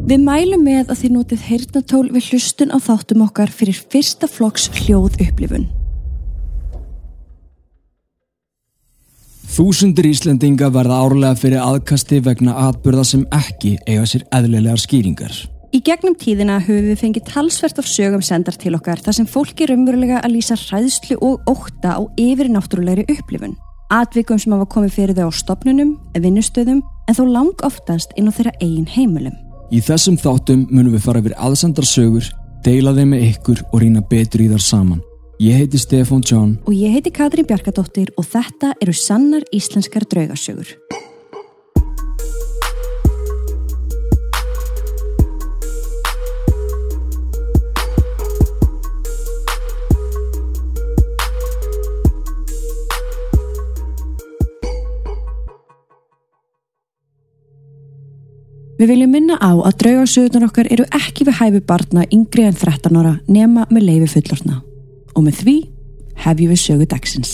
Við mælum með að þið notið heyrnatól við hlustun á þáttum okkar fyrir fyrsta flokks hljóð upplifun. Þúsundur Íslendinga verða árlega fyrir aðkasti vegna atbyrða sem ekki eiga sér eðlilegar skýringar. Í gegnum tíðina höfum við fengið talsvert af sögum sendar til okkar þar sem fólki raunverulega að lýsa hræðslu og ókta á yfir náttúrulegri upplifun. Atvikum sem hafa komið fyrir þau á stopnunum, vinnustöðum en þó lang oftast inn á þeirra eigin heimilum. Í þessum þáttum munum við fara yfir aðsendarsögur, deila þeim með ykkur og rýna betur í þar saman. Ég heiti Stefán John Og ég heiti Katrín Bjarkadóttir og þetta eru sannar íslenskar draugasögur. Við viljum minna á að draugarsögurnar okkar eru ekki við hæfi barna yngri en 13 ára nema með leifi fullortna. Og með því hefjum við sögu dagsins.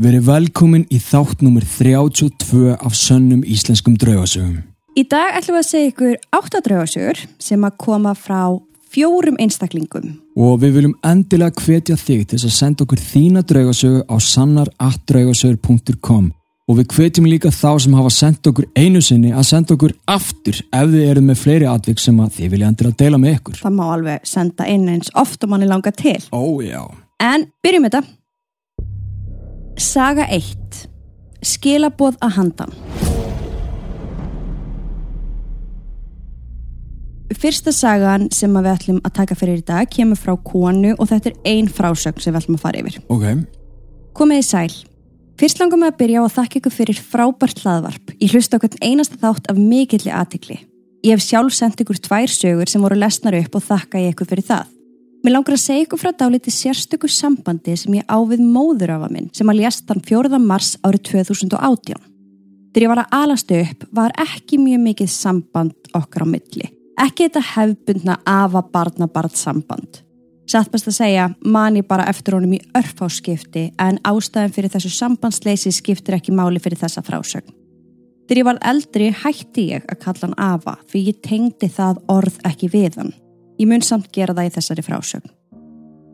Verið velkomin í þátt nummer 32 af sönnum íslenskum draugasögum. Í dag ætlum við að segja ykkur áttadraugasögur sem að koma frá fjórum einstaklingum. Og við viljum endilega hvetja þig til að senda okkur þína draugasögu á sannaratdraugasögur.com og við hvetjum líka þá sem hafa sendt okkur einu sinni að senda okkur aftur ef þið erum með fleiri atvik sem að þið vilja endilega deila með ykkur. Það má alveg senda inn eins oft og manni langa til. Ó já. En byrjum þetta. Saga 1. Skilaboð að handan. Fyrsta sagan sem að við ætlum að taka fyrir í dag kemur frá konu og þetta er ein frásögn sem við ætlum að fara yfir. Ok. Komið í sæl. Fyrst langum við að byrja á að þakka ykkur fyrir frábært hlaðvarp. Ég hlusta okkur einasta þátt af mikilli aðtikli. Ég hef sjálf sendt ykkur tvær sögur sem voru lesnar upp og þakka ég ykkur fyrir það. Mér langar að segja ykkur frá dáliti sérstöku sambandi sem ég á við móðurafa minn sem að lést þann 4. mars árið 2018. Þegar ég var að alastu upp var ekki mjög mikið samband okkar á milli. Ekki þetta hefbundna afa-barna-barn samband. Satt best að segja, man ég bara eftir honum í örfáskipti en ástæðan fyrir þessu sambandsleysi skiptir ekki máli fyrir þessa frásögn. Þegar ég var eldri hætti ég að kalla hann Ava því ég tengdi það orð ekki við hann. Ég mun samt gera það í þessari frásögn.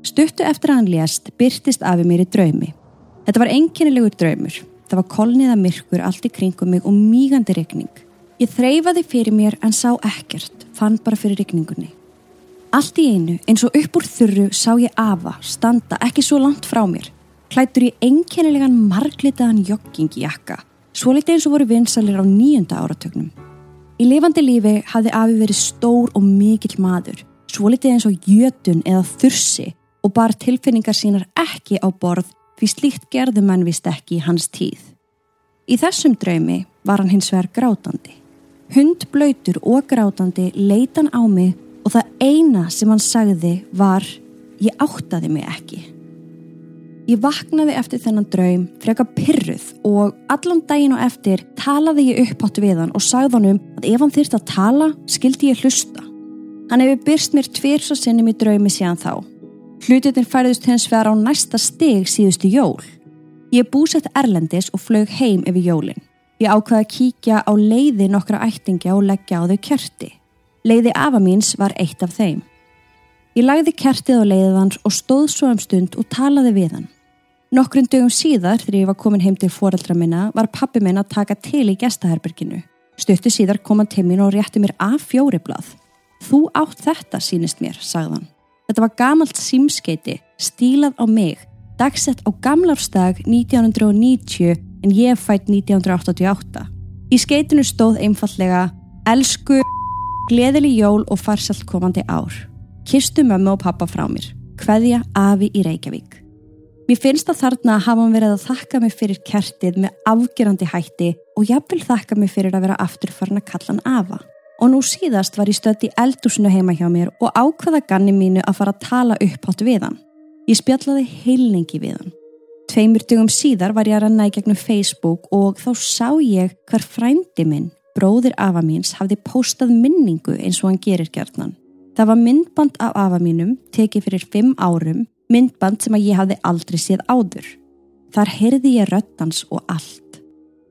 Stuttu eftir að hann lést byrtist Afi mér í draumi. Þetta var enginnilegur draumur. Það var kolniða myrkur allt í kringum mig og mígandi regning. Ég þreyfaði fyrir mér en sá ekkert, fann bara fyrir regningunni. Allt í einu, eins og upp úr þurru, sá ég Ava standa ekki svo langt frá mér. Klættur í einkennilegan marglitaðan joggingjakka, svo litið eins og voru vinsalir á nýjunda áratögnum. Í lifandi lífi hafði Afi verið stór og mikill maður, svo litið eins og jötun eða þursi og bar tilfinningar sínar ekki á borð því slíkt gerðu menn vist ekki í hans tíð. Í þessum draumi var hann hins vegar grátandi. Hundblöytur og grátandi leitan á mig og það eina sem hann sagði var ég áttaði mig ekki. Ég vaknaði eftir þennan draum freka pyrruð og allan daginn og eftir talaði ég upp átt við hann og sagði hann um að ef hann þyrst að tala skildi ég hlusta. Hann hefur byrst mér tvirs og sinnum í draumi síðan þá. Hlututin færðust hens vegar á næsta steg síðustu jól. Ég búsett Erlendis og flög heim yfir jólinn. Ég ákvaði að kíkja á leiði nokkra ættingja og leggja á þau kjörti. Leiði afa míns var eitt af þeim. Ég lagði kertið á leiðið hans og stóð svo um stund og talaði við hann. Nokkrun dögum síðar þegar ég var komin heim til foreldra minna var pappi minn að taka til í gestaherberginu. Stuttu síðar kom hann til mín og rétti mér af fjóriblað. Þú átt þetta sínist mér, sagðan. Þetta var gamalt símskeiti, stílað á mig, dagsett á gamlarstag 1990 en ég fætt 1988. Í skeitinu stóð einfallega Elsku Gleðili jól og farsalt komandi ár. Kistu mömmu og pappa frá mér. Kveðja Afi í Reykjavík. Mér finnst að þarna hafa hann verið að þakka mig fyrir kertið með afgerandi hætti og jafnvel þakka mig fyrir að vera afturfarn að kalla hann Afa. Og nú síðast var ég stödd í eldúsinu heima hjá mér og ákvaða ganni mínu að fara að tala upphátt við hann. Ég spjallaði heilningi við hann. Tveimur dugum síðar var ég að ranna í gegnum Facebook og þá sá ég hver frændi minn, bróðir afa míns, hafði postað minningu eins og hann gerir gerðnan. Það var myndband af afa mínum, tekið fyrir fimm árum, myndband sem að ég hafði aldrei séð áður. Þar heyrði ég röttans og allt.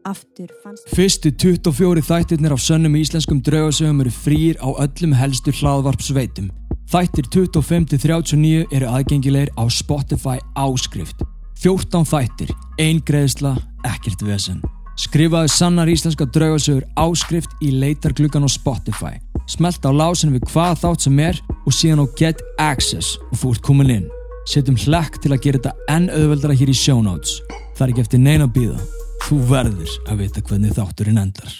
aftur fannst Fyrstu 24 þættirnir af sönnum íslenskum draugasögum eru frýr á öllum helstu hlaðvarpsveitum. Þættir 25-39 eru aðgengilegir á Spotify áskrift. 14 þættir, ein greiðsla, ekkert vesen. Skrifaðu sannar íslenska draugasögur áskrift í leitargluggan á Spotify. Smelt á lásin við hvað þátt sem er og síðan á Get Access og ert komin inn. Setjum hlekk til að gera þetta enn auðveldara hér í show notes. Það er ekki eftir neina að býða. Þú verður að vita hvernig þátturinn endar.